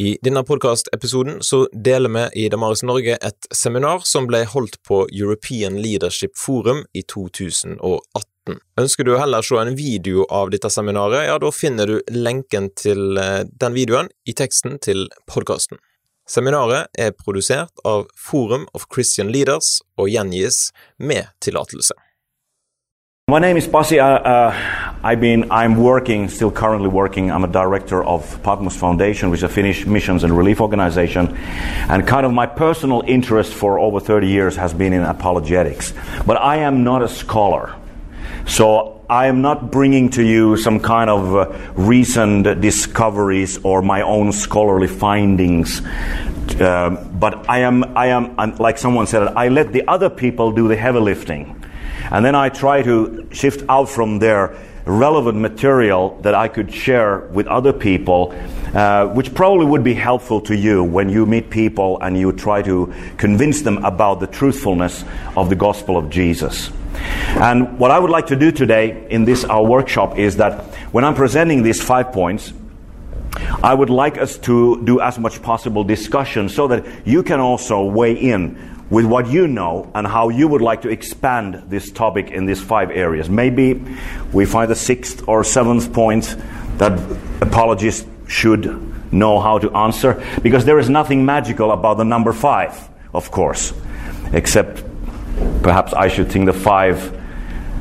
I denne podkastepisoden så deler vi i Damaris Norge et seminar som ble holdt på European Leadership Forum i 2018. Ønsker du heller se en video av dette seminaret, ja, da finner du lenken til eh, den videoen i teksten til podkasten. Seminaret er produsert av Forum of Christian Leaders og gjengis med tillatelse. My name is Pasi. Uh, uh, I've been, I'm working, still currently working. I'm a director of Patmos Foundation, which is a Finnish missions and relief organization. And kind of my personal interest for over 30 years has been in apologetics. But I am not a scholar. So I am not bringing to you some kind of uh, recent discoveries or my own scholarly findings. Uh, but I am, I am, like someone said, I let the other people do the heavy lifting. And then I try to shift out from there relevant material that I could share with other people, uh, which probably would be helpful to you when you meet people and you try to convince them about the truthfulness of the gospel of Jesus. And what I would like to do today in this our workshop is that when I'm presenting these five points, I would like us to do as much possible discussion so that you can also weigh in with what you know and how you would like to expand this topic in these five areas. Maybe we find a sixth or seventh point that apologists should know how to answer, because there is nothing magical about the number five, of course, except perhaps I should think the five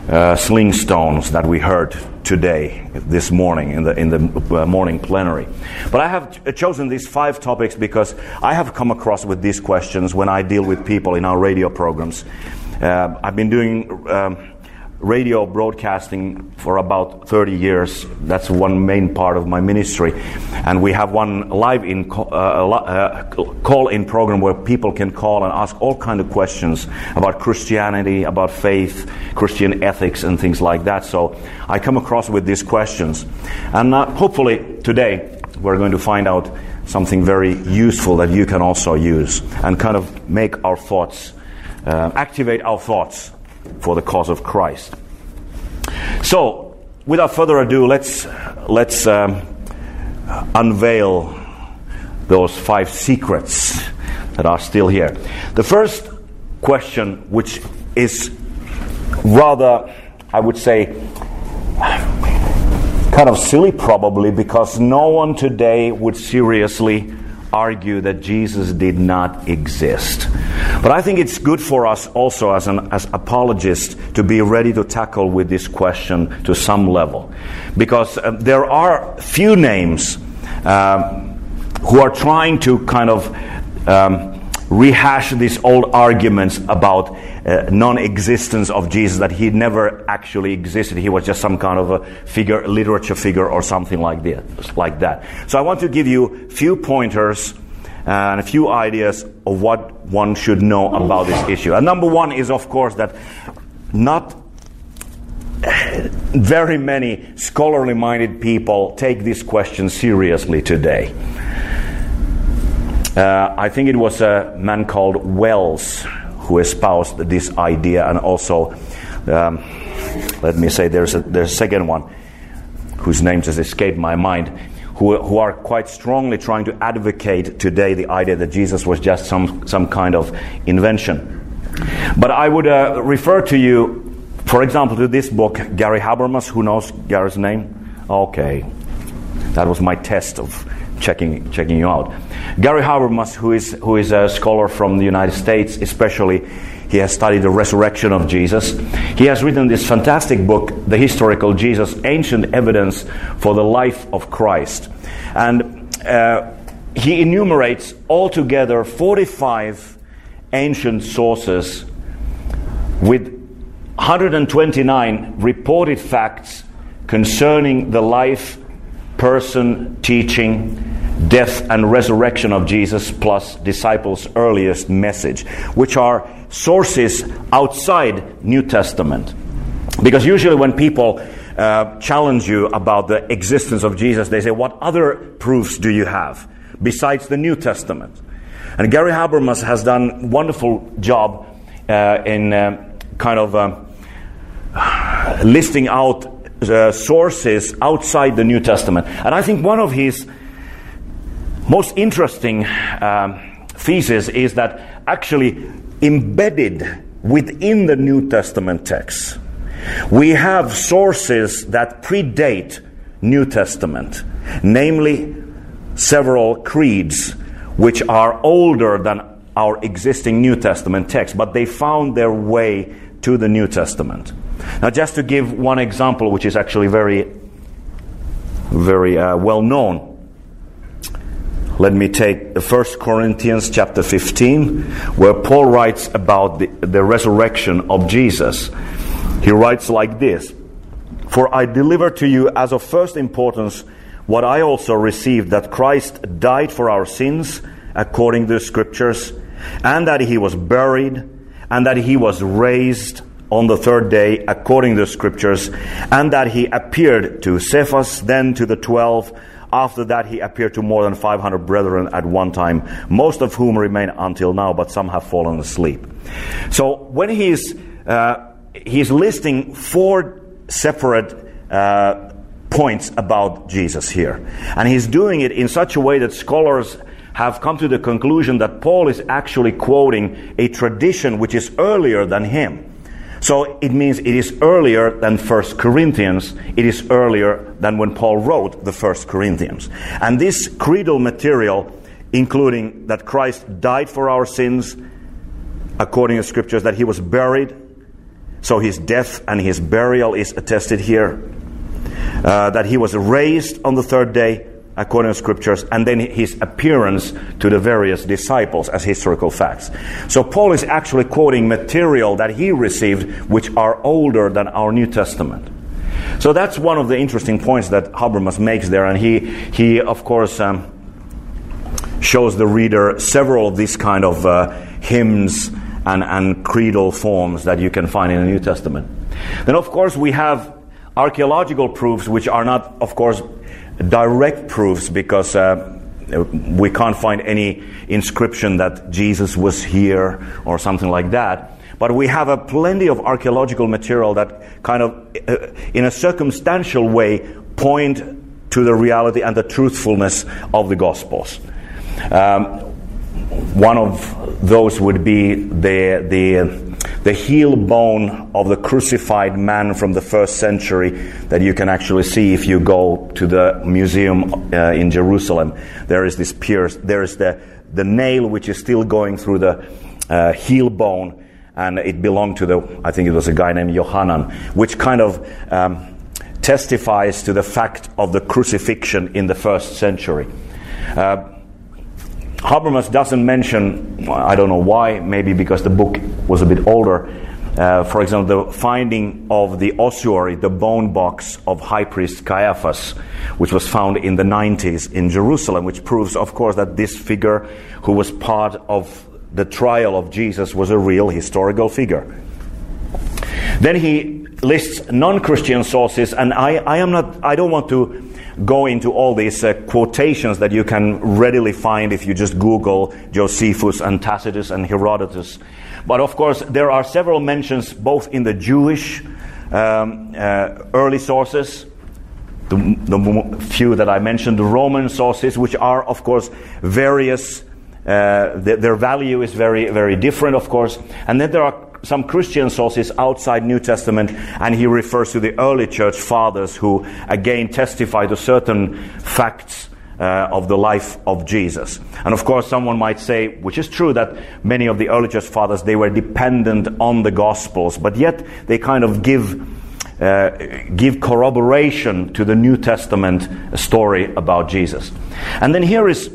uh, sling stones that we heard today, this morning, in the, in the uh, morning plenary. But I have chosen these five topics because I have come across with these questions when I deal with people in our radio programs. Uh, I've been doing. Um, radio broadcasting for about 30 years. That's one main part of my ministry. And we have one live in uh, uh, call in program where people can call and ask all kind of questions about Christianity, about faith, Christian ethics and things like that. So I come across with these questions. And uh, hopefully today we're going to find out something very useful that you can also use and kind of make our thoughts uh, activate our thoughts for the cause of Christ. So, without further ado, let's, let's um, unveil those five secrets that are still here. The first question, which is rather, I would say, kind of silly probably, because no one today would seriously argue that Jesus did not exist. But I think it's good for us also as an as apologists to be ready to tackle with this question to some level. Because uh, there are few names um, who are trying to kind of um, rehash these old arguments about uh, non-existence of Jesus, that he never actually existed. He was just some kind of a figure, literature figure or something like that. Like that. So I want to give you a few pointers and a few ideas of what one should know about this issue. And number one is, of course, that not very many scholarly minded people take this question seriously today. Uh, I think it was a man called Wells who espoused this idea, and also, um, let me say, there's a, there's a second one whose name has escaped my mind, who, who are quite strongly trying to advocate today the idea that Jesus was just some, some kind of invention. But I would uh, refer to you, for example, to this book, Gary Habermas. Who knows Gary's name? Okay. That was my test of checking, checking you out. Gary Habermas, who is, who is a scholar from the United States, especially, he has studied the resurrection of Jesus. He has written this fantastic book, The Historical Jesus Ancient Evidence for the Life of Christ. And uh, he enumerates altogether 45 ancient sources with 129 reported facts concerning the life person, teaching, death, and resurrection of Jesus, plus disciples' earliest message, which are sources outside New Testament. Because usually when people uh, challenge you about the existence of Jesus, they say, What other proofs do you have besides the New Testament? And Gary Habermas has done a wonderful job uh, in uh, kind of um, listing out uh, sources outside the New Testament. And I think one of his most interesting um, thesis is that actually embedded within the New Testament text, we have sources that predate New Testament, namely several creeds which are older than our existing New Testament text, but they found their way to the New Testament. Now, just to give one example, which is actually very, very uh, well known, let me take 1 Corinthians chapter 15, where Paul writes about the, the resurrection of Jesus. He writes like this For I deliver to you as of first importance what I also received that Christ died for our sins according to the scriptures, and that he was buried, and that he was raised on the third day according to the scriptures, and that he appeared to Cephas, then to the twelve. After that, he appeared to more than 500 brethren at one time, most of whom remain until now, but some have fallen asleep. So when he's, uh, he's listing four separate uh, points about Jesus here, and he's doing it in such a way that scholars have come to the conclusion that Paul is actually quoting a tradition which is earlier than him. So it means it is earlier than First Corinthians. It is earlier than when Paul wrote the First Corinthians. And this creedal material, including that Christ died for our sins, according to scriptures, that he was buried, so his death and his burial is attested here, uh, that he was raised on the third day, according to scriptures, and then his appearance to the various disciples as historical facts. So Paul is actually quoting material that he received which are older than our New Testament. So that's one of the interesting points that Habermas makes there, and he, he of course, um, shows the reader several of these kind of uh, hymns and, and creedal forms that you can find in the New Testament. Then, of course, we have archaeological proofs, which are not, of course, direct proofs because uh, we can't find any inscription that Jesus was here or something like that. But we have a plenty of archaeological material that kind of, uh, in a circumstantial way, point to the reality and the truthfulness of the Gospels. Um, one of those would be the, the the heel bone of the crucified man from the first century that you can actually see if you go to the museum uh, in Jerusalem. There is this pierce, there is the, the nail which is still going through the uh, heel bone, and it belonged to the, I think it was a guy named Johanan, which kind of um, testifies to the fact of the crucifixion in the first century. Uh, Habermas doesn't mention, I don't know why, maybe because the book was a bit older. Uh, for example, the finding of the ossuary, the bone box of high priest Caiaphas, which was found in the 90s in Jerusalem, which proves, of course, that this figure, who was part of the trial of Jesus, was a real historical figure. Then he lists non-Christian sources, and I, I am not. I don't want to go into all these uh, quotations that you can readily find if you just Google Josephus and Tacitus and Herodotus. But of course, there are several mentions both in the Jewish um, uh, early sources, the, the, few that I mentioned, the Roman sources, which are, of course, various. Uh, th- their value is very, very different, of course. And then there are some Christian sources outside New Testament, and he refers to the early church fathers who again testify to certain facts uh, of the life of Jesus. And of course, someone might say, which is true, that many of the early church fathers they were dependent on the Gospels, but yet they kind of give. Uh, give corroboration to the New Testament story about Jesus. And then here is,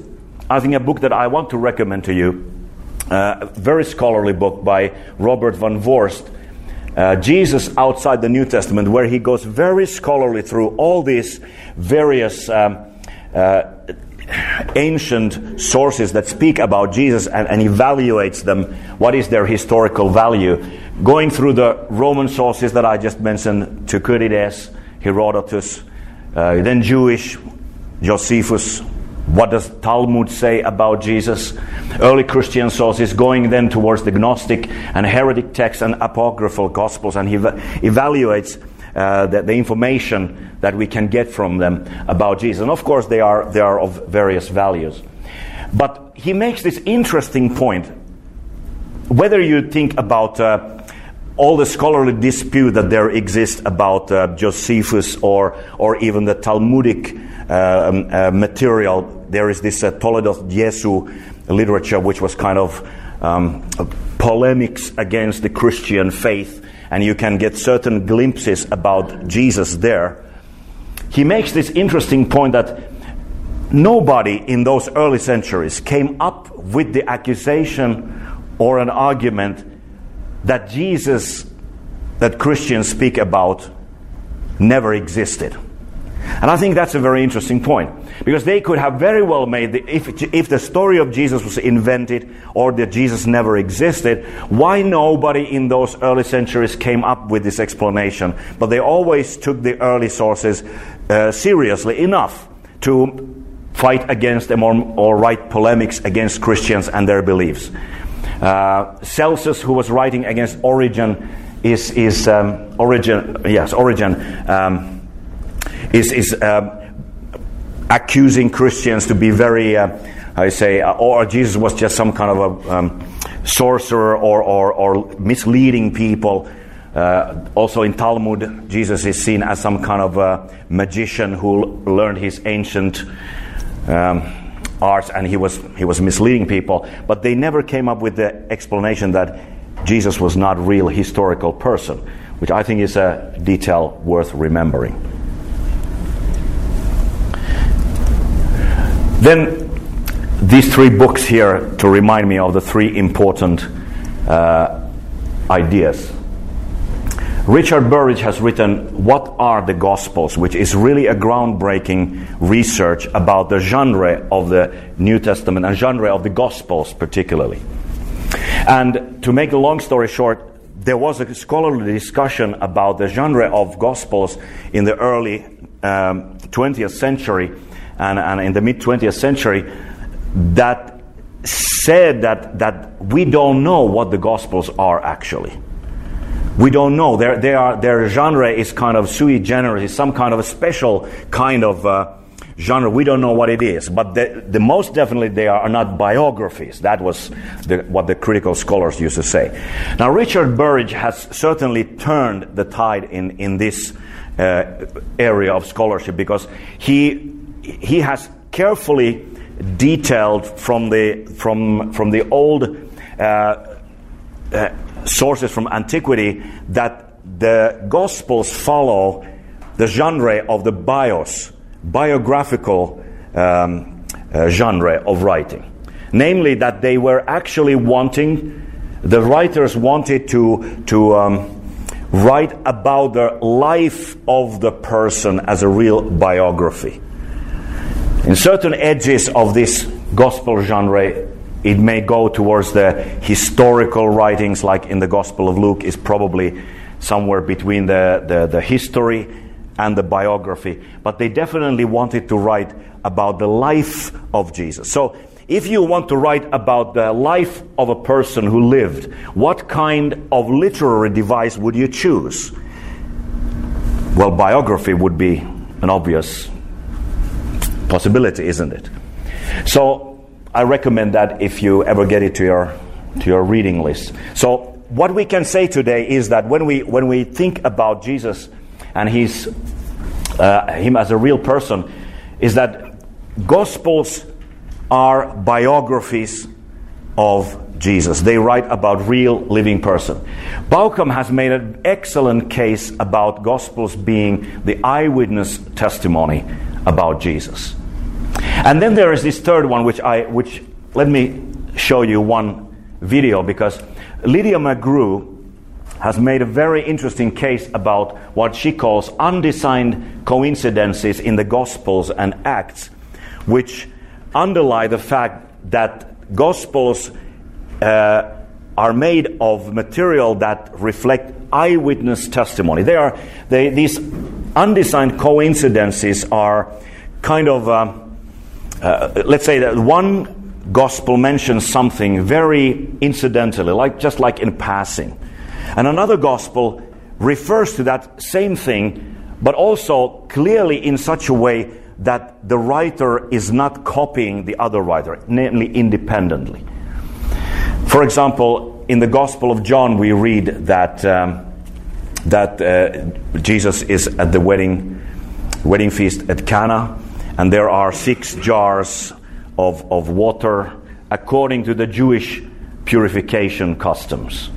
I think, a book that I want to recommend to you uh, a very scholarly book by Robert van Voorst, uh, Jesus outside the New Testament, where he goes very scholarly through all these various um, uh, ancient sources that speak about Jesus and, and, evaluates them. What is their historical value? Going through the Roman sources that I just mentioned, Thucydides, Herodotus, uh, then Jewish, Josephus, what does Talmud say about Jesus? Early Christian sources going then towards the Gnostic and heretic texts and apocryphal gospels, and he evaluates uh, the, the, information that we can get from them about Jesus. And of course, they are, they are of various values. But he makes this interesting point. Whether you think about uh, all the scholarly dispute that there exists about uh, Josephus or, or even the Talmudic uh, um, uh, material, there is this uh, Toledot Yeshu literature which was kind of um, polemics against the Christian faith, and you can get certain glimpses about Jesus there. He makes this interesting point that nobody in those early centuries came up with the accusation or an argument that Jesus, that Christians speak about, never existed. And I think that's a very interesting point. Because they could have very well made, the, if, if the story of Jesus was invented or that Jesus never existed, why nobody in those early centuries came up with this explanation? But they always took the early sources uh, seriously enough to fight against them or, or write polemics against Christians and their beliefs. Uh, Celsus, who was writing against Origen, is, is um, Origen, yes, Origen, um, is, is uh, accusing Christians to be very, uh, I say, uh, or Jesus was just some kind of a um, sorcerer or, or, or, misleading people. Uh, also in Talmud, Jesus is seen as some kind of a magician who learned his ancient um, arts and he was, he was misleading people. But they never came up with the explanation that Jesus was not a real historical person, which I think is a detail worth remembering. Then, these three books here to remind me of the three important uh, ideas. Richard Burridge has written What Are the Gospels, which is really a groundbreaking research about the genre of the New Testament and genre of the Gospels, particularly. And to make a long story short, there was a scholarly discussion about the genre of Gospels in the early um, 20th century and, and in the mid 20th century that said that, that we don't know what the Gospels are actually. We don't know. Their, their genre is kind of sui generis, it's some kind of a special kind of uh, genre. We don't know what it is. But the, the most definitely they are, are not biographies. That was the, what the critical scholars used to say. Now, Richard Burridge has certainly turned the tide in, in this uh, area of scholarship because he he has carefully detailed from the, from, from the old uh, uh, sources from antiquity that the Gospels follow the genre of the bios, biographical um, uh, genre of writing. Namely, that they were actually wanting, the writers wanted to, to um, write about the life of the person as a real biography. In certain edges of this gospel genre, it may go towards the historical writings, like in the Gospel of Luke, is probably somewhere between the, the, the, history and the biography. But they definitely wanted to write about the life of Jesus. So, if you want to write about the life of a person who lived, what kind of literary device would you choose? Well, biography would be an obvious possibility, isn't it? So I recommend that if you ever get it to your to your reading list. So what we can say today is that when we when we think about Jesus and his uh, him as a real person, is that Gospels are biographies of Jesus. They write about real living person. Bauckham has made an excellent case about Gospels being the eyewitness testimony about Jesus. And then there is this third one, which I, which let me show you one video because Lydia McGrew has made a very interesting case about what she calls undesigned coincidences in the Gospels and Acts, which underlie the fact that Gospels uh, are made of material that reflect eyewitness testimony. They are they, these undesigned coincidences are kind of um, uh, let's say that one gospel mentions something very incidentally, like just like in passing, and another gospel refers to that same thing, but also clearly in such a way that the writer is not copying the other writer, namely independently. For example, in the Gospel of John, we read that, um, that uh, Jesus is at the wedding, wedding feast at Cana, and there are six jars of, of water according to the Jewish purification customs.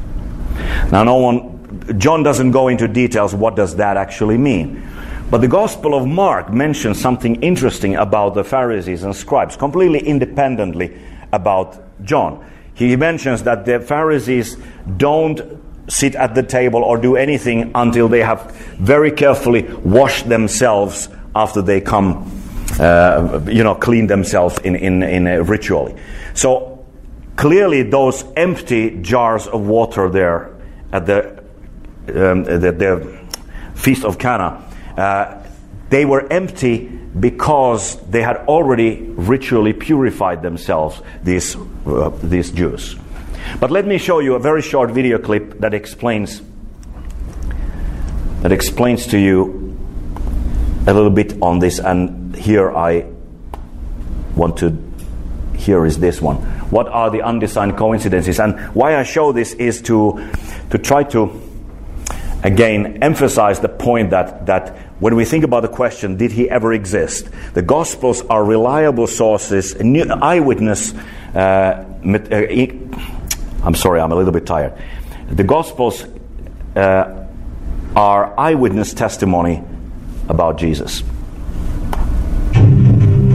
Now, no one, John doesn't go into details what does that actually mean. But the Gospel of Mark mentions something interesting about the Pharisees and scribes, completely independently about John. He mentions that the Pharisees don't sit at the table or do anything until they have very carefully washed themselves after they come, uh, you know, clean themselves in, in, in a ritually. So clearly, those empty jars of water there at the, um, the, the Feast of Cana uh, they were empty because they had already ritually purified themselves, these, uh, these Jews. But let me show you a very short video clip that explains that explains to you a little bit on this and here I want to here is this one. What are the undesigned coincidences? And why I show this is to to try to again emphasize the point that that when we think about the question, did he ever exist? The Gospels are reliable sources, eyewitness. Uh, uh I'm sorry, I'm a little bit tired. The Gospels uh, are eyewitness testimony about Jesus.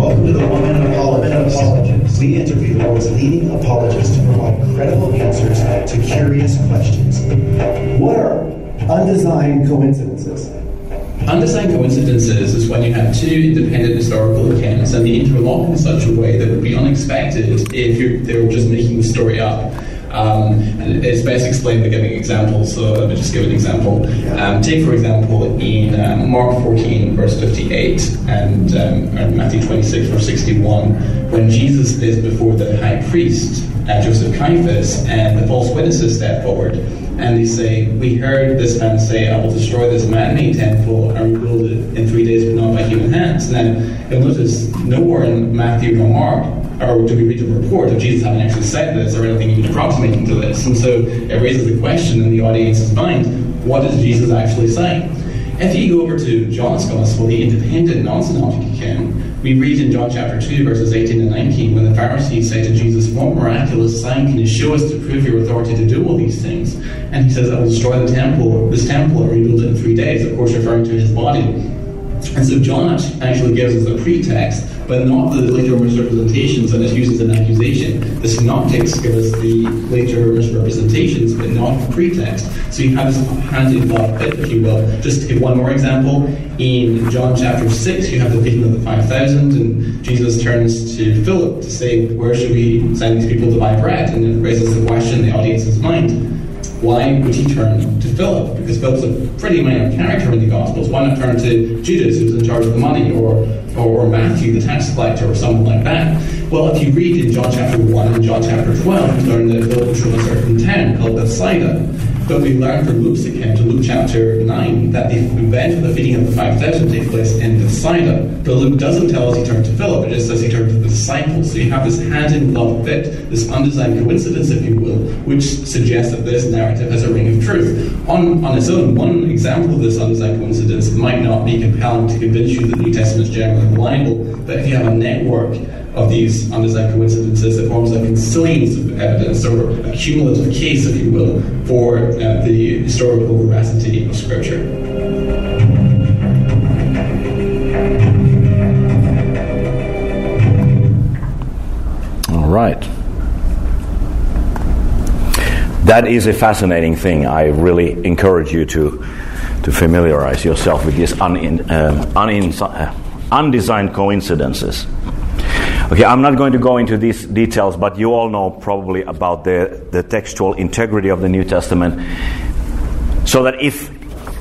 Welcome to the Woman Apologist. We interview the world's leading apologists to provide credible answers to curious questions. What are undesigned coincidences? Undesigned coincidences is when you have two independent historical accounts and they interlock in such a way that would be unexpected if they were just making the story up. Um, it's best explained by giving examples, so let me just give an example. Um, take, for example, in um, Mark 14, verse 58, and, um, and Matthew 26, verse 61, when Jesus is before the high priest, uh, Joseph Caiaphas, and the false witnesses step forward and they say, We heard this man say, I will destroy this man made temple and rebuild it in three days, but not by human hands. And then you'll notice nowhere in Matthew nor Mark or do we read the report of Jesus having actually said this or anything even approximating to this. And so it raises the question in the audience's mind what is Jesus actually saying? If you go over to John's Gospel, the independent non synoptic account, we read in John chapter 2, verses 18 and 19, when the Pharisees say to Jesus, What miraculous sign can you show us to prove your authority to do all these things? And he says, I will destroy the temple, this temple, and rebuild it in three days, of course, referring to his body. And so John actually gives us a pretext but not the later misrepresentations, and it uses an accusation. The synoptics give us the later misrepresentations, but not pretext. So you have this hand-in-glove bit, if you will. Just to give one more example, in John chapter 6, you have the feeding of the 5,000, and Jesus turns to Philip to say, Where should we send these people to buy bread? And it raises the question in the audience's mind why would he turn to Philip? Because Philip's a pretty minor character in the Gospels. Why not turn to Judas, who's in charge of the money, or or, Matthew, the tax collector, or someone like that. Well, if you read in John chapter 1 and John chapter 12, you learn that Philip was from a certain town called Bethsaida. But we learn from Luke's account in Luke chapter 9 that the event of the feeding of the 5,000 takes place in Bethsaida. But Luke doesn't tell us he turned to Philip, it just says he turned to the disciples. So you have this hand in glove fit, this undesigned coincidence, if you will, which suggests that this narrative has a ring of truth. On, on its own, one example of this undesigned coincidence might not be compelling to convince you that the New Testament is generally reliable, but if you have a network of these undesigned coincidences. It forms a consilience evidence, or a cumulative case, if you will, for uh, the historical veracity of Scripture. All right. That is a fascinating thing. I really encourage you to, to familiarize yourself with these un, um, un, uh, undesigned coincidences. Okay, I'm not going to go into these details, but you all know probably about the, the textual integrity of the New Testament. So that if,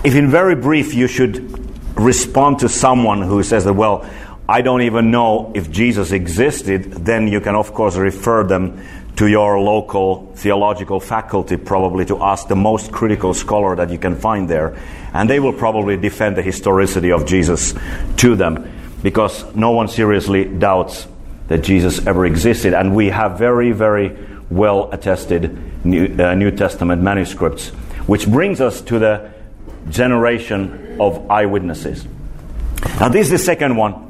if in very brief you should respond to someone who says that, well, I don't even know if Jesus existed, then you can, of course, refer them to your local theological faculty, probably to ask the most critical scholar that you can find there. And they will probably defend the historicity of Jesus to them. because no one seriously doubts that Jesus ever existed. And we have very, very well attested New, uh, New Testament manuscripts, which brings us to the generation of eyewitnesses. Now, this is the second one.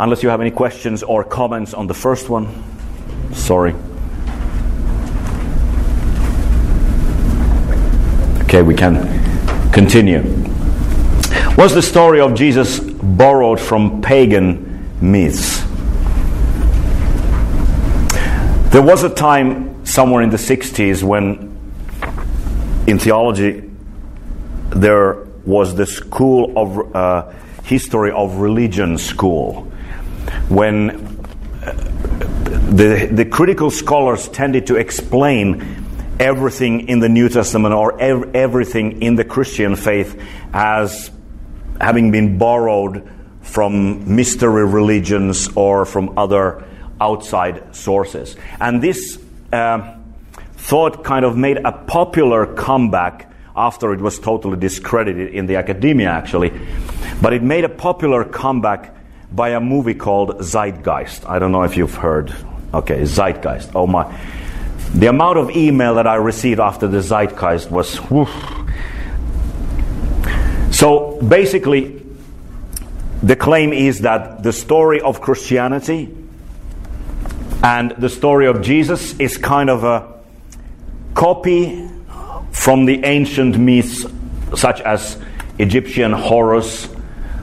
Unless you have any questions or comments on the first one, sorry. Okay, we can continue. Was the story of Jesus borrowed from pagan myths? There was a time somewhere in the 60s when, in theology, there was the school of uh, history of religion school, when uh, the, the critical scholars tended to explain everything in the New Testament or ev- everything in the Christian faith as having been borrowed from mystery religions or from other outside sources. And this uh, thought kind of made a popular comeback after it was totally discredited in the academia, actually. But it made a popular comeback by a movie called Zeitgeist. I don't know if you've heard. Okay, Zeitgeist. Oh my. The amount of email that I received after the Zeitgeist was. Whew. So basically, the claim is that the story of Christianity and the story of Jesus is kind of a copy from the ancient myths, such as Egyptian Horus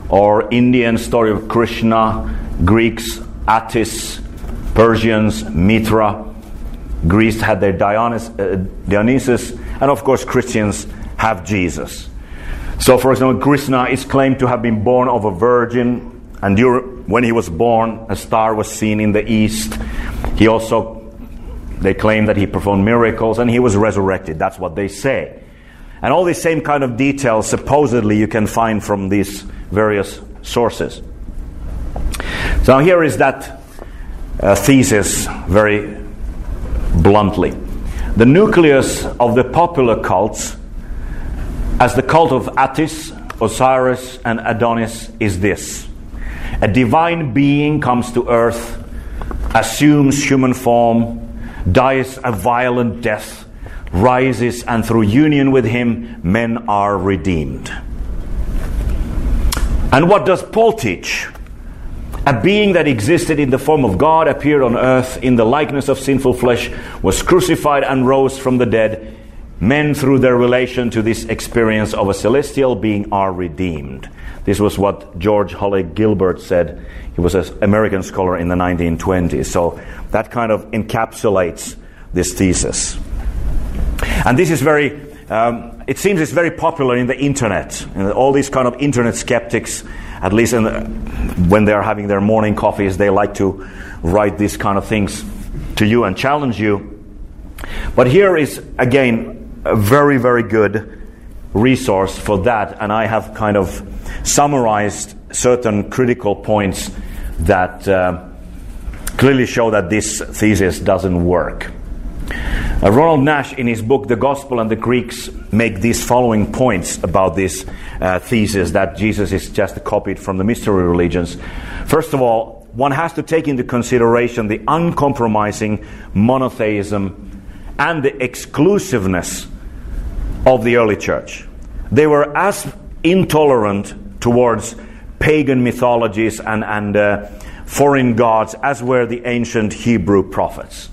or Indian story of Krishna, Greeks, Attis, Persians, Mithra. Greece had their Dionys, uh, Dionysus, and of course, Christians have Jesus. So, for example, Krishna is claimed to have been born of a virgin, and during, when he was born, a star was seen in the east. He also, they claim that he performed miracles, and he was resurrected. That's what they say. And all these same kind of details, supposedly, you can find from these various sources. So here is that uh, thesis very bluntly. The nucleus of the popular cults, as the cult of Attis, Osiris, and Adonis, is this a divine being comes to earth, assumes human form, dies a violent death, rises, and through union with him, men are redeemed. And what does Paul teach? A being that existed in the form of God appeared on earth in the likeness of sinful flesh, was crucified and rose from the dead. Men, through their relation to this experience of a celestial being, are redeemed. This was what George Holley Gilbert said. He was an American scholar in the 1920s. So that kind of encapsulates this thesis. And this is very, um, it seems it's very popular in the internet. And all these kind of internet skeptics, at least the, when they're having their morning coffees, they like to write these kind of things to you and challenge you. But here is, again, a very, very good resource for that. And I have kind of summarized certain critical points that uh, clearly show that this thesis doesn't work. Uh, Ronald Nash, in his book The Gospel and the Greeks, make these following points about this uh, thesis that Jesus is just copied from the mystery religions. First of all, one has to take into consideration the uncompromising monotheism and the exclusiveness of the early church. They were as intolerant towards pagan mythologies and, and uh, foreign gods as were the ancient Hebrew prophets.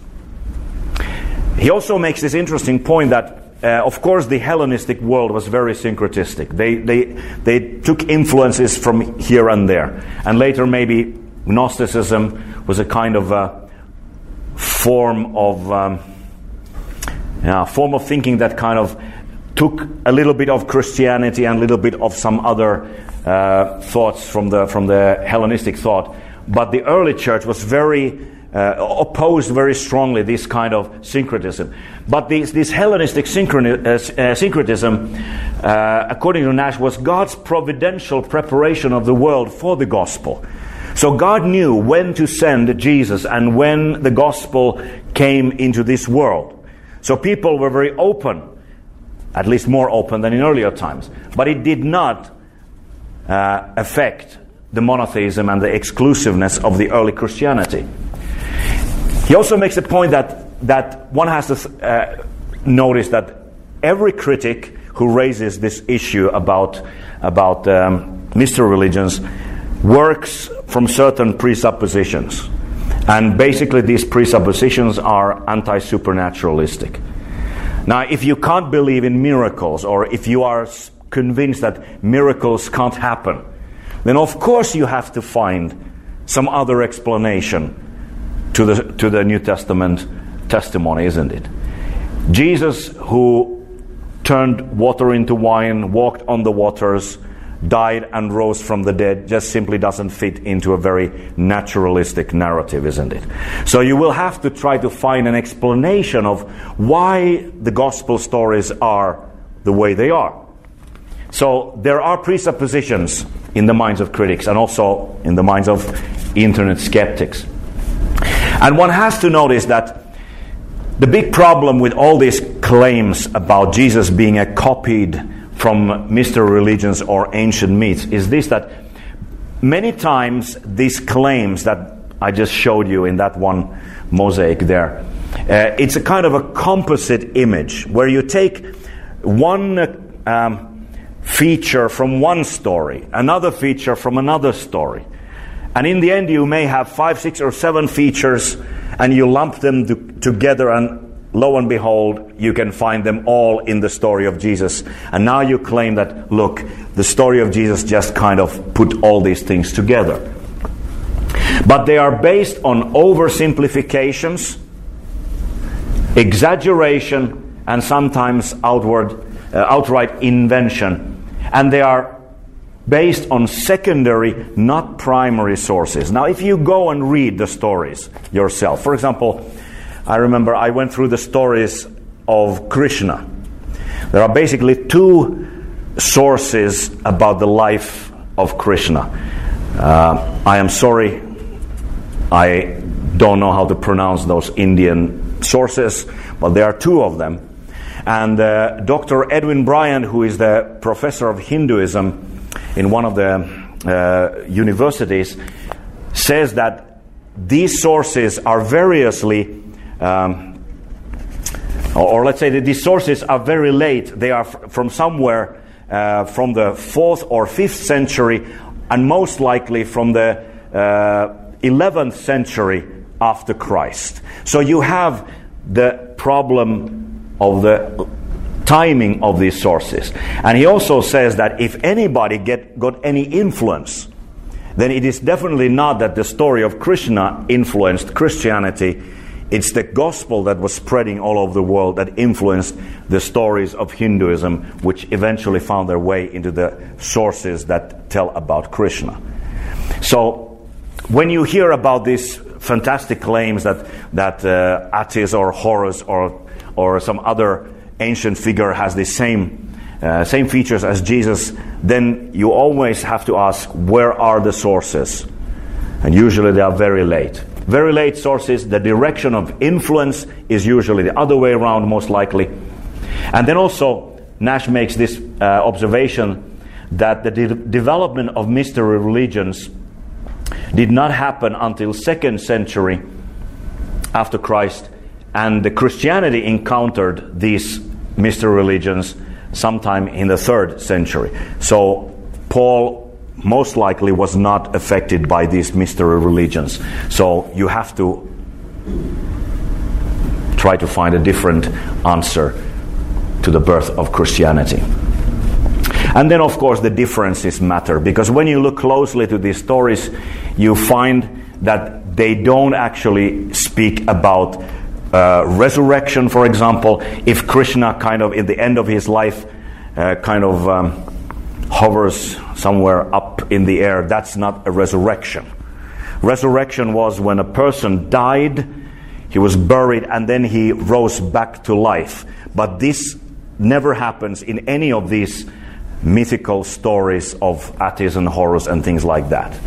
He also makes this interesting point that, uh, of course, the Hellenistic world was very syncretistic. They, they, they took influences from here and there. And later, maybe Gnosticism was a kind of a form of, um, yeah, form of thinking that kind of took a little bit of Christianity and a little bit of some other uh, thoughts from the, from the Hellenistic thought. But the early church was very uh, opposed very strongly this kind of syncretism. But this, this Hellenistic uh, uh, syncretism, uh, according to Nash, was God's providential preparation of the world for the gospel. So God knew when to send Jesus and when the gospel came into this world. So people were very open, at least more open than in earlier times. But it did not uh, affect the monotheism and the exclusiveness of the early Christianity. He also makes a point that, that one has to uh, notice that every critic who raises this issue about, about um, mystery religions works from certain presuppositions. And basically, these presuppositions are anti supernaturalistic. Now, if you can't believe in miracles, or if you are convinced that miracles can't happen, then of course you have to find some other explanation to the, to the New Testament testimony, isn't it? Jesus, who turned water into wine, walked on the waters, died and rose from the dead just simply doesn't fit into a very naturalistic narrative, isn't it? So you will have to try to find an explanation of why the gospel stories are the way they are. So there are presuppositions in the minds of critics and also in the minds of internet skeptics. And one has to notice that the big problem with all these claims about Jesus being a copied from mystery religions or ancient myths is this that many times these claims that I just showed you in that one mosaic there, uh, it's a kind of a composite image where you take one um, feature from one story, another feature from another story. And in the end, you may have five, six, or seven features, and you lump them to, together, and lo and behold, you can find them all in the story of Jesus. And now you claim that, look, the story of Jesus just kind of put all these things together. But they are based on oversimplifications, exaggeration, and sometimes outward, uh, outright invention. And they are based on secondary, not primary sources. Now, if you go and read the stories yourself, for example, I remember I went through the stories of Krishna. There are basically two sources about the life of Krishna. Uh, I am sorry, I don't know how to pronounce those Indian sources, but there are two of them. And uh, Dr. Edwin Bryant, who is the professor of Hinduism in one of the uh, universities, says that these sources are variously um, or, let's say that these sources are very late. They are f- from somewhere uh, from the fourth or fifth century, and most likely from the uh, 11th century after Christ. So you have the problem of the timing of these sources. And he also says that if anybody get, got any influence, then it is definitely not that the story of Krishna influenced Christianity it's the gospel that was spreading all over the world that influenced the stories of Hinduism, which eventually found their way into the sources that tell about Krishna. So, when you hear about these fantastic claims that, that uh, Attis or Horus or, or some other ancient figure has the same, uh, same features as Jesus, then you always have to ask where are the sources? And usually they are very late. Very late sources, the direction of influence is usually the other way around, most likely. And then also, Nash makes this uh, observation that the de- development of mystery religions did not happen until second century after Christ, and the Christianity encountered these mystery religions sometime in the third century. So Paul most likely was not affected by these mystery religions. So you have to try to find a different answer to the birth of Christianity. And then, of course, the differences matter because when you look closely to these stories, you find that they don't actually speak about uh, resurrection, for example. If Krishna, kind of, in the end of his life, uh, kind of um, hovers somewhere up in the air, that's not a resurrection. Resurrection was when a person died, he was buried, and then he rose back to life. But this never happens in any of these mythical stories of Attis and Horus and things like that.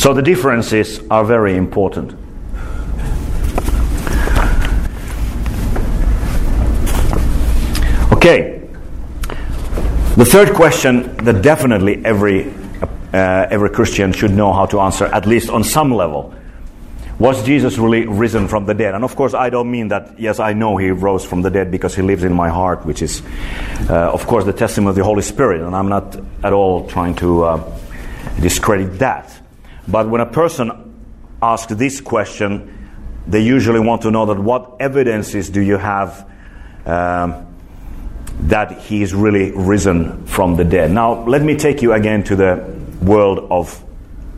So the differences are very important. Okay. The third question that definitely every uh, every Christian should know how to answer, at least on some level. Was Jesus really risen from the dead? And of course, I don't mean that, yes, I know he rose from the dead because he lives in my heart, which is, uh, of course, the testimony of the Holy Spirit. And I'm not at all trying to uh, discredit that. But when a person asks this question, they usually want to know that what evidences do you have um, that he is really risen from the dead? Now, let me take you again to the world of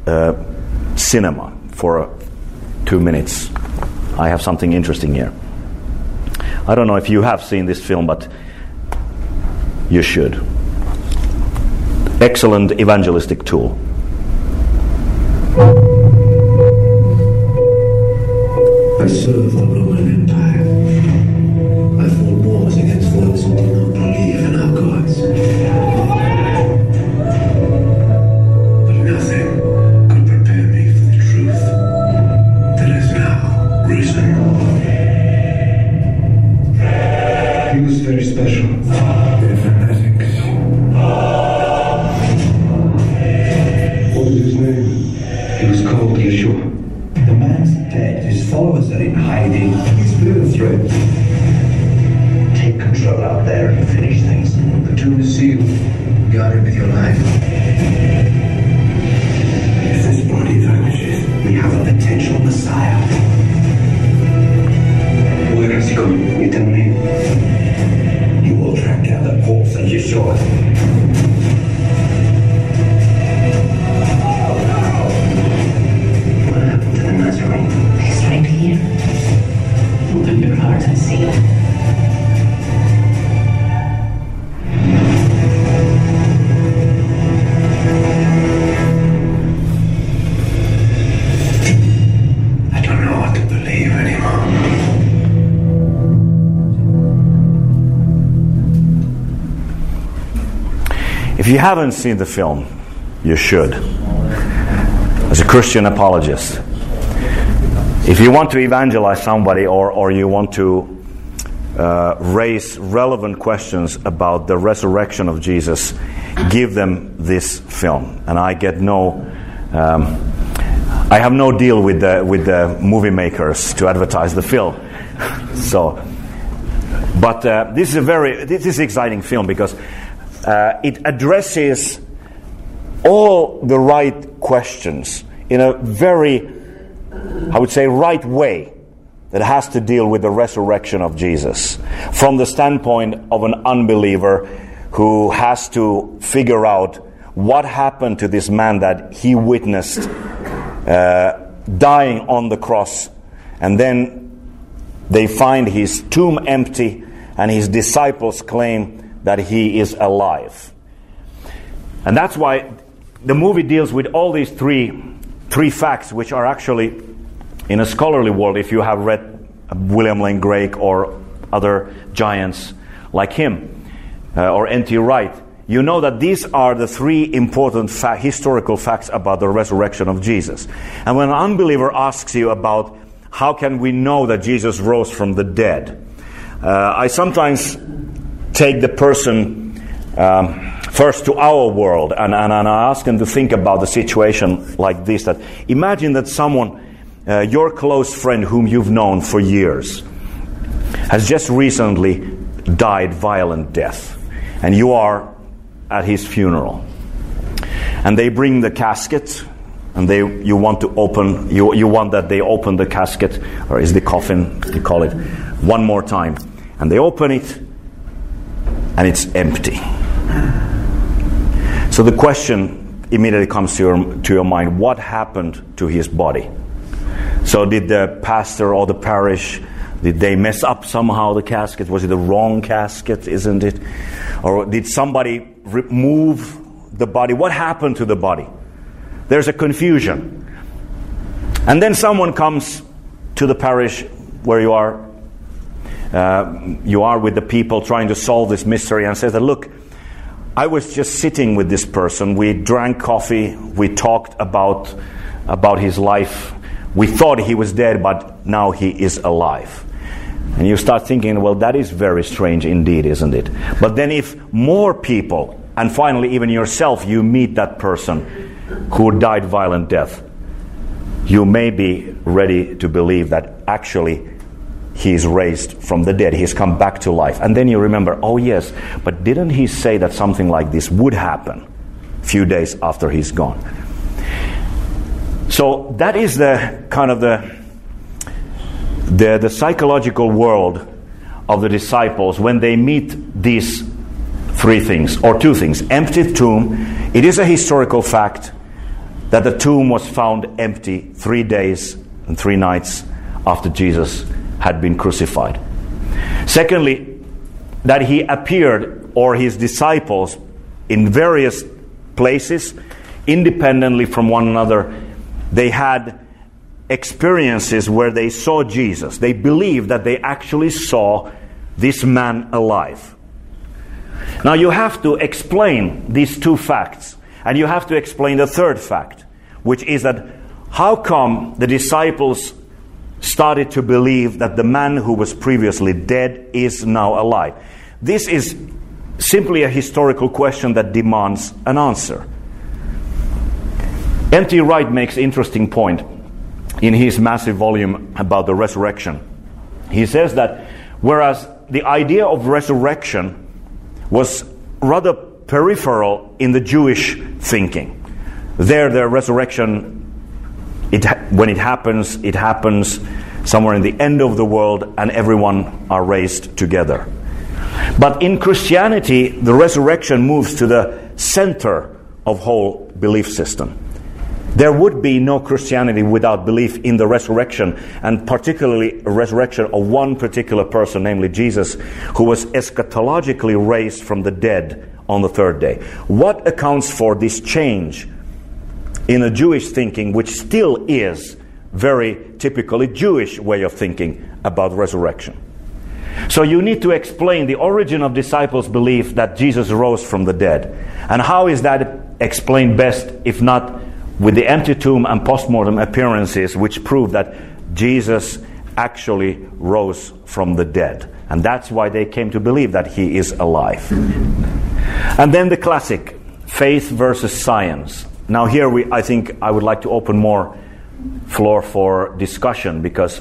uh, cinema for two minutes. I have something interesting here. I don't know if you have seen this film, but you should. Excellent evangelistic tool. I serve the Roman was very special. Haven't seen the film, you should. As a Christian apologist, if you want to evangelize somebody or, or you want to uh, raise relevant questions about the resurrection of Jesus, give them this film. And I get no, um, I have no deal with the, with the movie makers to advertise the film. so, but uh, this is a very, this is exciting film because uh, it addresses all the right questions in a very, I would say, right way that has to deal with the resurrection of Jesus from the standpoint of an unbeliever who has to figure out what happened to this man that he witnessed uh, dying on the cross and then they find his tomb empty and his disciples claim that he is alive. And that's why the movie deals with all these three, three facts, which are actually, in a scholarly world, if you have read William Lane Craig or other giants like him, uh, or N.T. Wright, you know that these are the three important fa- historical facts about the resurrection of Jesus. And when an unbeliever asks you about how can we know that Jesus rose from the dead, uh, I sometimes take the person um, first to our world and, and, and, I ask them to think about the situation like this that imagine that someone, uh, your close friend whom you've known for years, has just recently died violent death, and you are at his funeral. And they bring the casket, and they you want to open you, you want that they open the casket, or is the coffin, you call it, one more time. And they open it, and it's empty. So the question immediately comes to your, to your mind what happened to his body? So, did the pastor or the parish did they mess up somehow the casket? Was it the wrong casket, isn't it? Or did somebody remove the body? What happened to the body? There's a confusion. And then someone comes to the parish where you are. Uh, you are with the people trying to solve this mystery and says that, look, I was just sitting with this person. We drank coffee. We talked about, about his life. We thought he was dead, but now he is alive. And you start thinking, well, that is very strange indeed, isn't it? But then, if more people, and finally even yourself, you meet that person, who died violent death, you may be ready to believe that actually he is raised from the dead. He's come back to life. And then you remember, oh, yes, but didn't he say that something like this would happen a few days after he's gone? So that is the kind of the, the, the psychological world of the disciples when they meet these three things, or two things. Empty tomb. It is a historical fact that the tomb was found empty three days and three nights after Jesus had been crucified. Secondly, that he appeared, or his disciples, in various places, independently from one another. They had experiences where they saw Jesus. They believed that they actually saw this man alive. Now you have to explain these two facts, and you have to explain the third fact, which is that how come the disciples started to believe that the man who was previously dead is now alive? This is simply a historical question that demands an answer. N.T. Wright makes interesting point in his massive volume about the resurrection. He says that whereas the idea of resurrection was rather peripheral in the Jewish thinking, there the resurrection it, when it happens, it happens somewhere in the end of the world, and everyone are raised together. But in Christianity, the resurrection moves to the center of whole belief system. There would be no Christianity without belief in the resurrection, and particularly a resurrection of one particular person, namely Jesus, who was eschatologically raised from the dead on the third day. What accounts for this change in a Jewish thinking, which still is very typically Jewish way of thinking about resurrection? So you need to explain the origin of disciples' belief that Jesus rose from the dead. And how is that explained best, if not with the empty tomb and postmortem appearances which prove that Jesus actually rose from the dead. And that's why they came to believe that he is alive. And then the classic faith versus science. Now, here we, I think I would like to open more floor for discussion because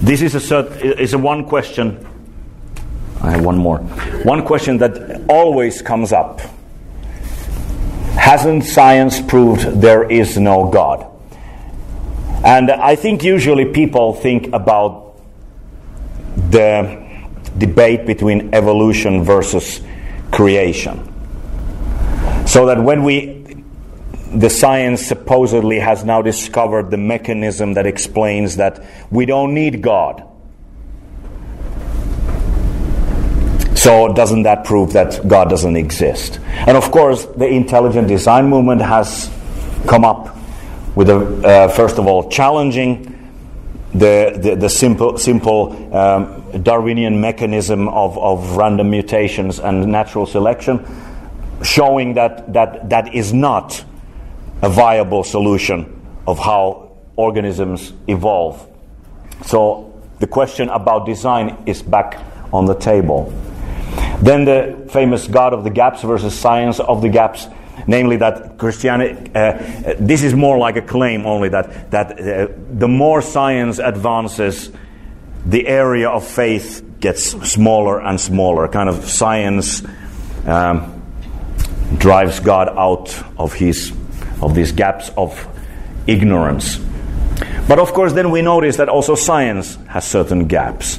this is a, cert, is a one question. I have one more. One question that always comes up Hasn't science proved there is no God? And I think usually people think about the debate between evolution versus creation. So that when we, the science supposedly has now discovered the mechanism that explains that we don't need God. So, doesn't that prove that God doesn't exist? And of course, the intelligent design movement has come up with, a, uh, first of all, challenging the, the, the simple, simple um, Darwinian mechanism of, of random mutations and natural selection, showing that, that that is not a viable solution of how organisms evolve. So, the question about design is back on the table. Then the famous God of the gaps versus science of the gaps, namely that Christianity, uh, this is more like a claim only that, that uh, the more science advances, the area of faith gets smaller and smaller. Kind of science um, drives God out of his of these gaps of ignorance. But of course, then we notice that also science has certain gaps,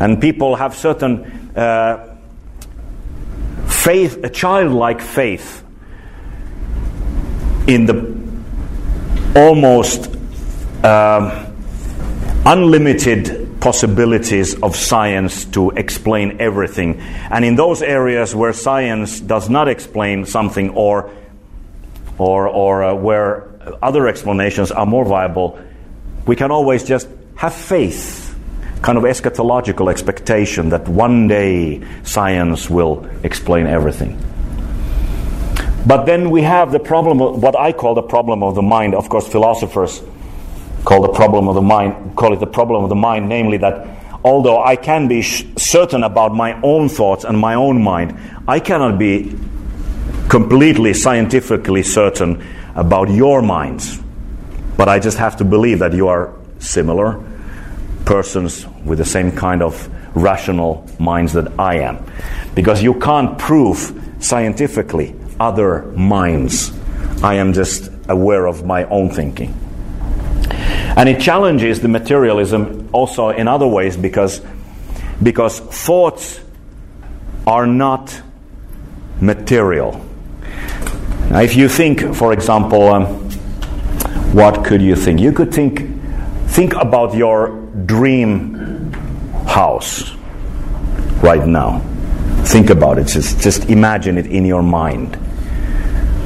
and people have certain. Uh, faith, a childlike faith in the almost um, unlimited possibilities of science to explain everything. And in those areas where science does not explain something or, or, or uh, where other explanations are more viable, we can always just have faith kind of eschatological expectation that one day science will explain everything. But then we have the problem, what I call the problem of the mind. Of course, philosophers call the problem of the mind, call it the problem of the mind, namely that although I can be sh- certain about my own thoughts and my own mind, I cannot be completely scientifically certain about your minds, but I just have to believe that you are similar persons with the same kind of rational minds that I am. Because you can't prove scientifically other minds. I am just aware of my own thinking. And it challenges the materialism also in other ways because, because thoughts are not material. Now, if you think, for example, um, what could you think? You could think, think about your dream house right now. Think about it. Just, just imagine it in your mind.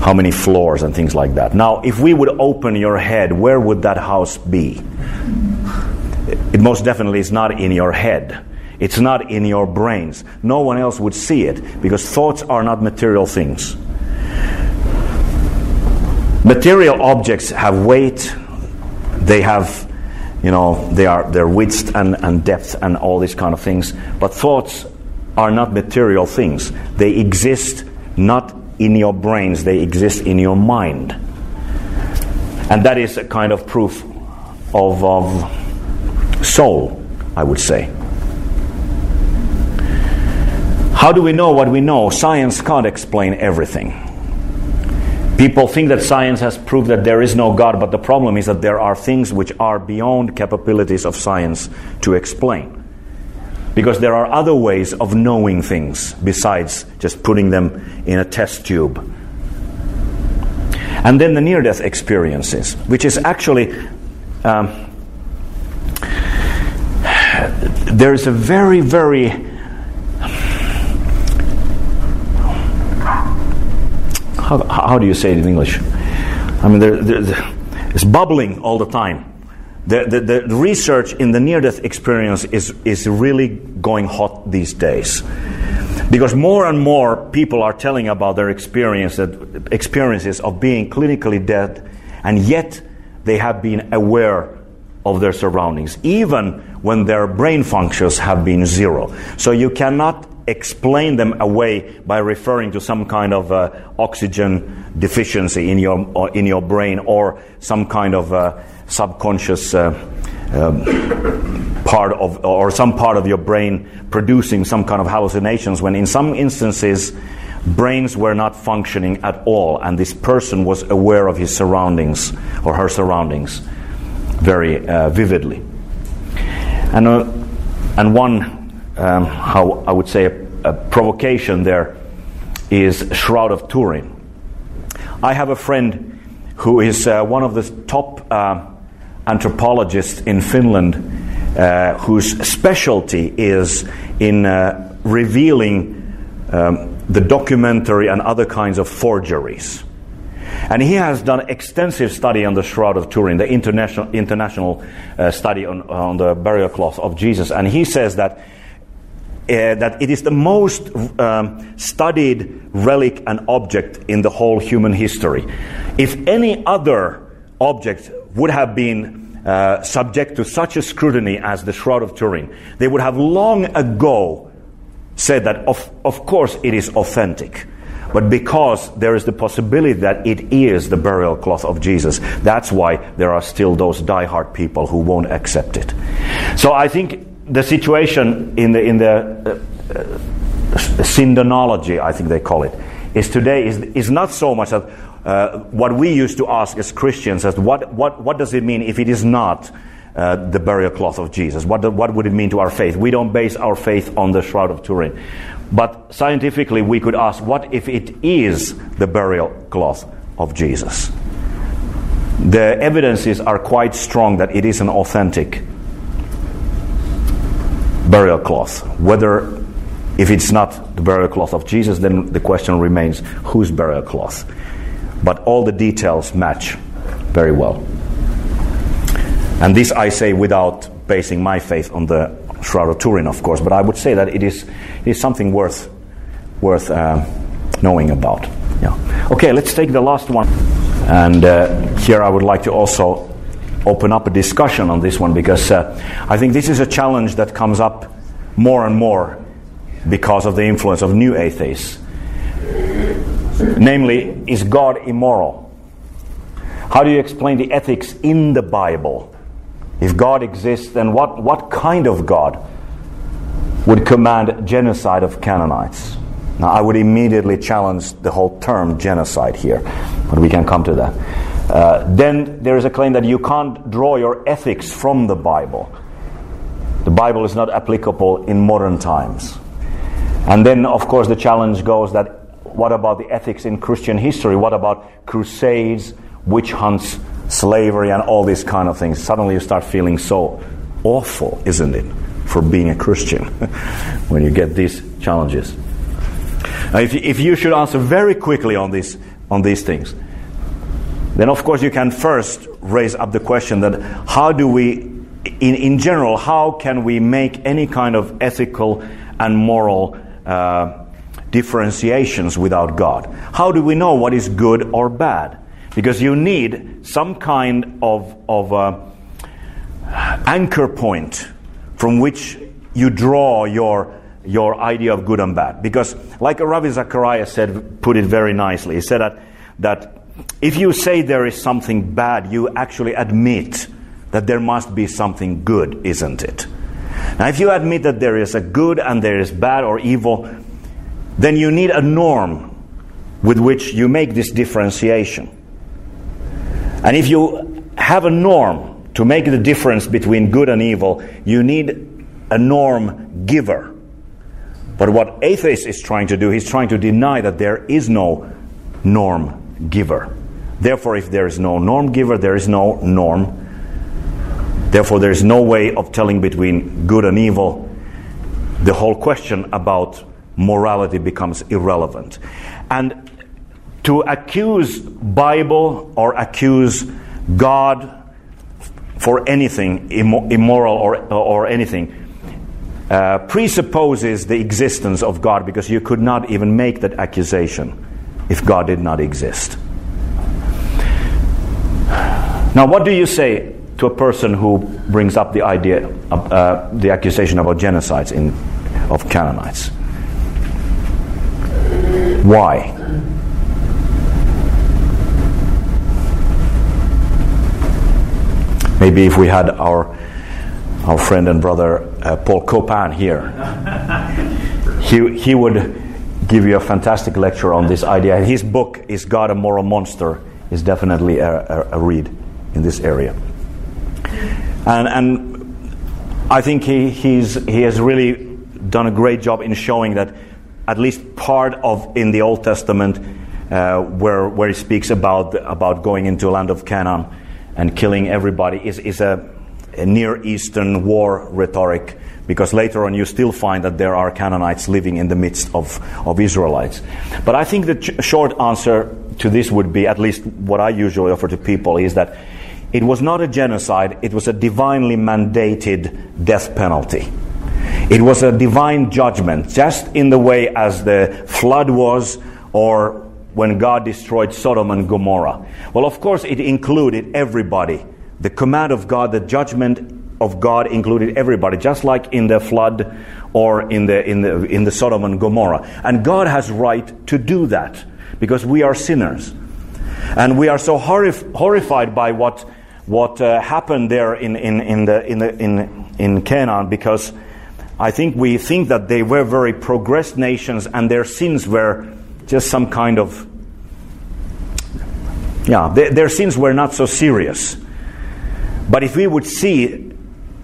How many floors and things like that. Now, if we would open your head, where would that house be? It most definitely is not in your head. It's not in your brains. No one else would see it because thoughts are not material things. Material objects have weight, they have, you know, they are their width and, and depth and all these kind of things. But thoughts are not material things. They exist not in your brains, they exist in your mind. And that is a kind of proof of, of soul, I would say. How do we know what we know? Science can't explain everything. People think that science has proved that there is no God, but the problem is that there are things which are beyond capabilities of science to explain. Because there are other ways of knowing things besides just putting them in a test tube. And then the near death experiences, which is actually. Um, there is a very, very how, how do you say it in English? I mean, there, there, it's bubbling all the time. The, the, the, research in the near death experience is, is really going hot these days. Because more and more people are telling about their experience, that, experiences of being clinically dead, and yet they have been aware of their surroundings, even when their brain functions have been zero. So you cannot explain them away by referring to some kind of uh, oxygen deficiency in your, in your brain or some kind of uh, subconscious uh, um, part of, or some part of your brain producing some kind of hallucinations when in some instances brains were not functioning at all and this person was aware of his surroundings or her surroundings very uh, vividly. And, uh, and one um, how I would say a, a, provocation there is Shroud of Turin. I have a friend who is uh, one of the top uh, anthropologists in Finland uh, whose specialty is in uh, revealing um, the documentary and other kinds of forgeries. And he has done extensive study on the Shroud of Turin, the international, international uh, study on, on the burial cloth of Jesus. And he says that uh, that it is the most um, studied relic and object in the whole human history. If any other object would have been uh, subject to such a scrutiny as the Shroud of Turin, they would have long ago said that, of, of course, it is authentic. But because there is the possibility that it is the burial cloth of Jesus, that's why there are still those die-hard people who won't accept it. So I think the situation in the in the uh, uh, sindonology, I think they call it, is today is is not so much that uh, what we used to ask as Christians as what what what does it mean if it is not uh, the burial cloth of Jesus? What what would it mean to our faith? We don't base our faith on the shroud of Turin, but scientifically we could ask what if it is the burial cloth of Jesus? The evidences are quite strong that it is an authentic burial cloth. Whether, if it's not the burial cloth of Jesus, then the question remains whose burial cloth? But all the details match very well. And this I say without basing my faith on the Shroud of Turin, of course, but I would say that it is, it is something worth, worth uh, knowing about. Yeah. Okay, let's take the last one. And uh, here I would like to also open up a discussion on this one because uh, I think this is a challenge that comes up more and more because of the influence of new atheists. Namely, is God immoral? How do you explain the ethics in the Bible? If God exists, then what, what kind of God would command genocide of Canaanites? Now, I would immediately challenge the whole term genocide here, but we can come to that. Uh, then there is a claim that you can't draw your ethics from the Bible. The Bible is not applicable in modern times. And then, of course, the challenge goes that what about the ethics in Christian history? What about crusades, witch hunts, slavery, and all these kind of things? Suddenly you start feeling so awful, isn't it, for being a Christian when you get these challenges. Now, if, if you should answer very quickly on, this, on these things, then of course you can first raise up the question that how do we in, in general, how can we make any kind of ethical and moral uh, differentiations without God? How do we know what is good or bad? Because you need some kind of, of uh, anchor point from which you draw your, your idea of good and bad. Because, like Ravi Zacharias said, put it very nicely, he said that, that if you say there is something bad, you actually admit that there must be something good, isn't it? Now, if you admit that there is a good and there is bad or evil, then you need a norm with which you make this differentiation. And if you have a norm to make the difference between good and evil, you need a norm giver. But what atheist is trying to do, he's trying to deny that there is no norm giver. Therefore, if there is no norm giver, there is no norm Therefore, there is no way of telling between good and evil. The whole question about morality becomes irrelevant. And to accuse Bible or accuse God for anything immoral or, or anything uh, presupposes the existence of God because you could not even make that accusation if God did not exist. Now, what do you say to a person who brings up the idea, of, uh, the accusation about genocides in, of Canaanites. Why? Maybe if we had our our friend and brother uh, Paul Copan here, he he would give you a fantastic lecture on this idea. And His book is God a Moral Monster is definitely a, a, a read in this area. And, and I think he, he's, he has really done a great job in showing that at least part of in the Old Testament, uh, where, where he speaks about, about going into a land of Canaan and killing everybody, is, is a, a Near Eastern war rhetoric because later on you still find that there are Canaanites living in the midst of, of Israelites. But I think the ch- short answer to this would be, at least what I usually offer to people, is that it was not a genocide, it was a divinely mandated death penalty. It was a divine judgment, just in the way as the flood was, or when God destroyed Sodom and Gomorrah. Well, of course, it included everybody. The command of God, the judgment of God included everybody, just like in the flood or in the, in the, in the Sodom and Gomorrah. And God has right to do that because we are sinners. And we are so horrif- horrified by what what uh, happened there in, in, in, the, in, the, in, in Canaan because I think we think that they were very progressed nations and their sins were just some kind of. Yeah, their, their sins were not so serious. But if we would see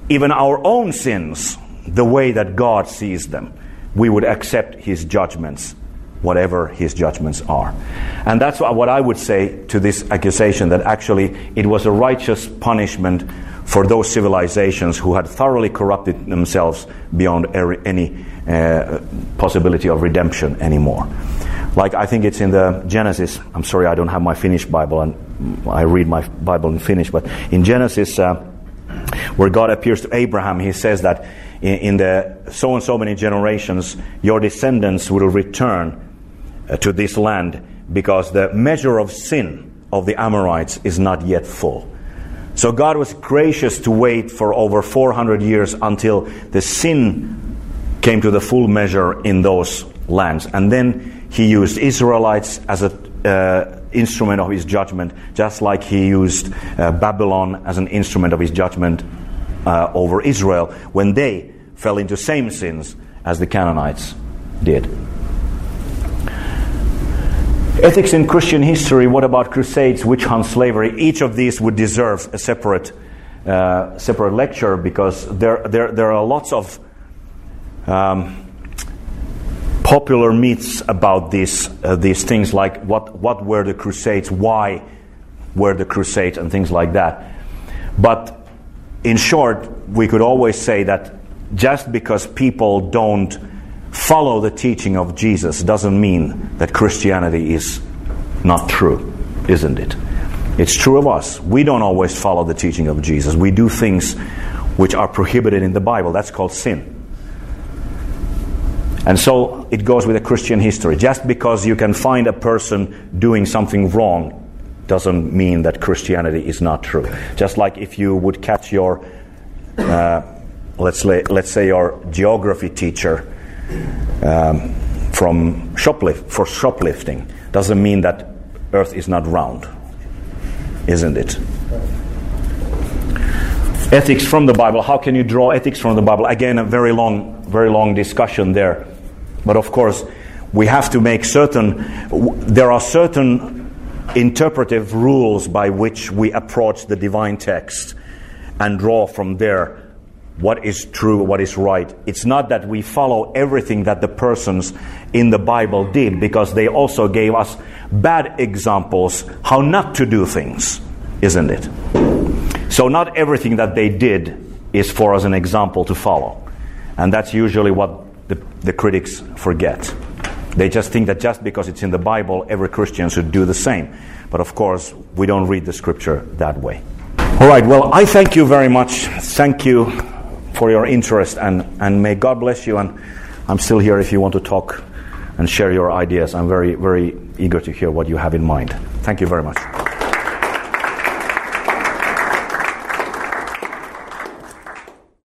even our own sins the way that God sees them, we would accept His judgments whatever his judgments are. And that's what I would say to this accusation that actually it was a righteous punishment for those civilizations who had thoroughly corrupted themselves beyond any uh, possibility of redemption anymore. Like I think it's in the Genesis. I'm sorry, I don't have my Finnish Bible, and I read my Bible in Finnish. But in Genesis, uh, where God appears to Abraham, He says that in, the so and so many generations, your descendants will return uh, to this land because the measure of sin of the Amorites is not yet full. So God was gracious to wait for over 400 years until the sin came to the full measure in those lands. And then he used Israelites as an uh, instrument of his judgment, just like he used uh, Babylon as an instrument of his judgment uh, over Israel when they fell into same sins as the Canaanites did. Ethics in Christian history, what about crusades, witch hunts, slavery? Each of these would deserve a separate, uh, separate lecture because there, there, there are lots of um, popular myths about these, uh, these things, like what, what were the crusades, why were the crusades, and things like that. But in short, we could always say that just because people don't follow the teaching of Jesus doesn't mean that Christianity is not true, isn't it? It's true of us. We don't always follow the teaching of Jesus. We do things which are prohibited in the Bible. That's called sin. And so it goes with a Christian history. Just because you can find a person doing something wrong doesn't mean that Christianity is not true. Just like if you would catch your, uh, let's, lay, let's say, your geography teacher um, from shoplift, for shoplifting doesn't mean that Earth is not round, isn't it? Ethics from the Bible. How can you draw ethics from the Bible? Again, a very long, very long discussion there. But of course, we have to make certain. There are certain interpretive rules by which we approach the divine text and draw from there what is true, what is right. It's not that we follow everything that the persons in the Bible did, because they also gave us bad examples how not to do things, isn't it? So, not everything that they did is for us an example to follow. And that's usually what the, the critics forget. They just think that just because it's in the Bible, every Christian should do the same. But of course, we don't read the scripture that way. All right, well, I thank you very much. Thank you for your interest, and, and may God bless you. And I'm still here if you want to talk and share your ideas. I'm very, very eager to hear what you have in mind. Thank you very much.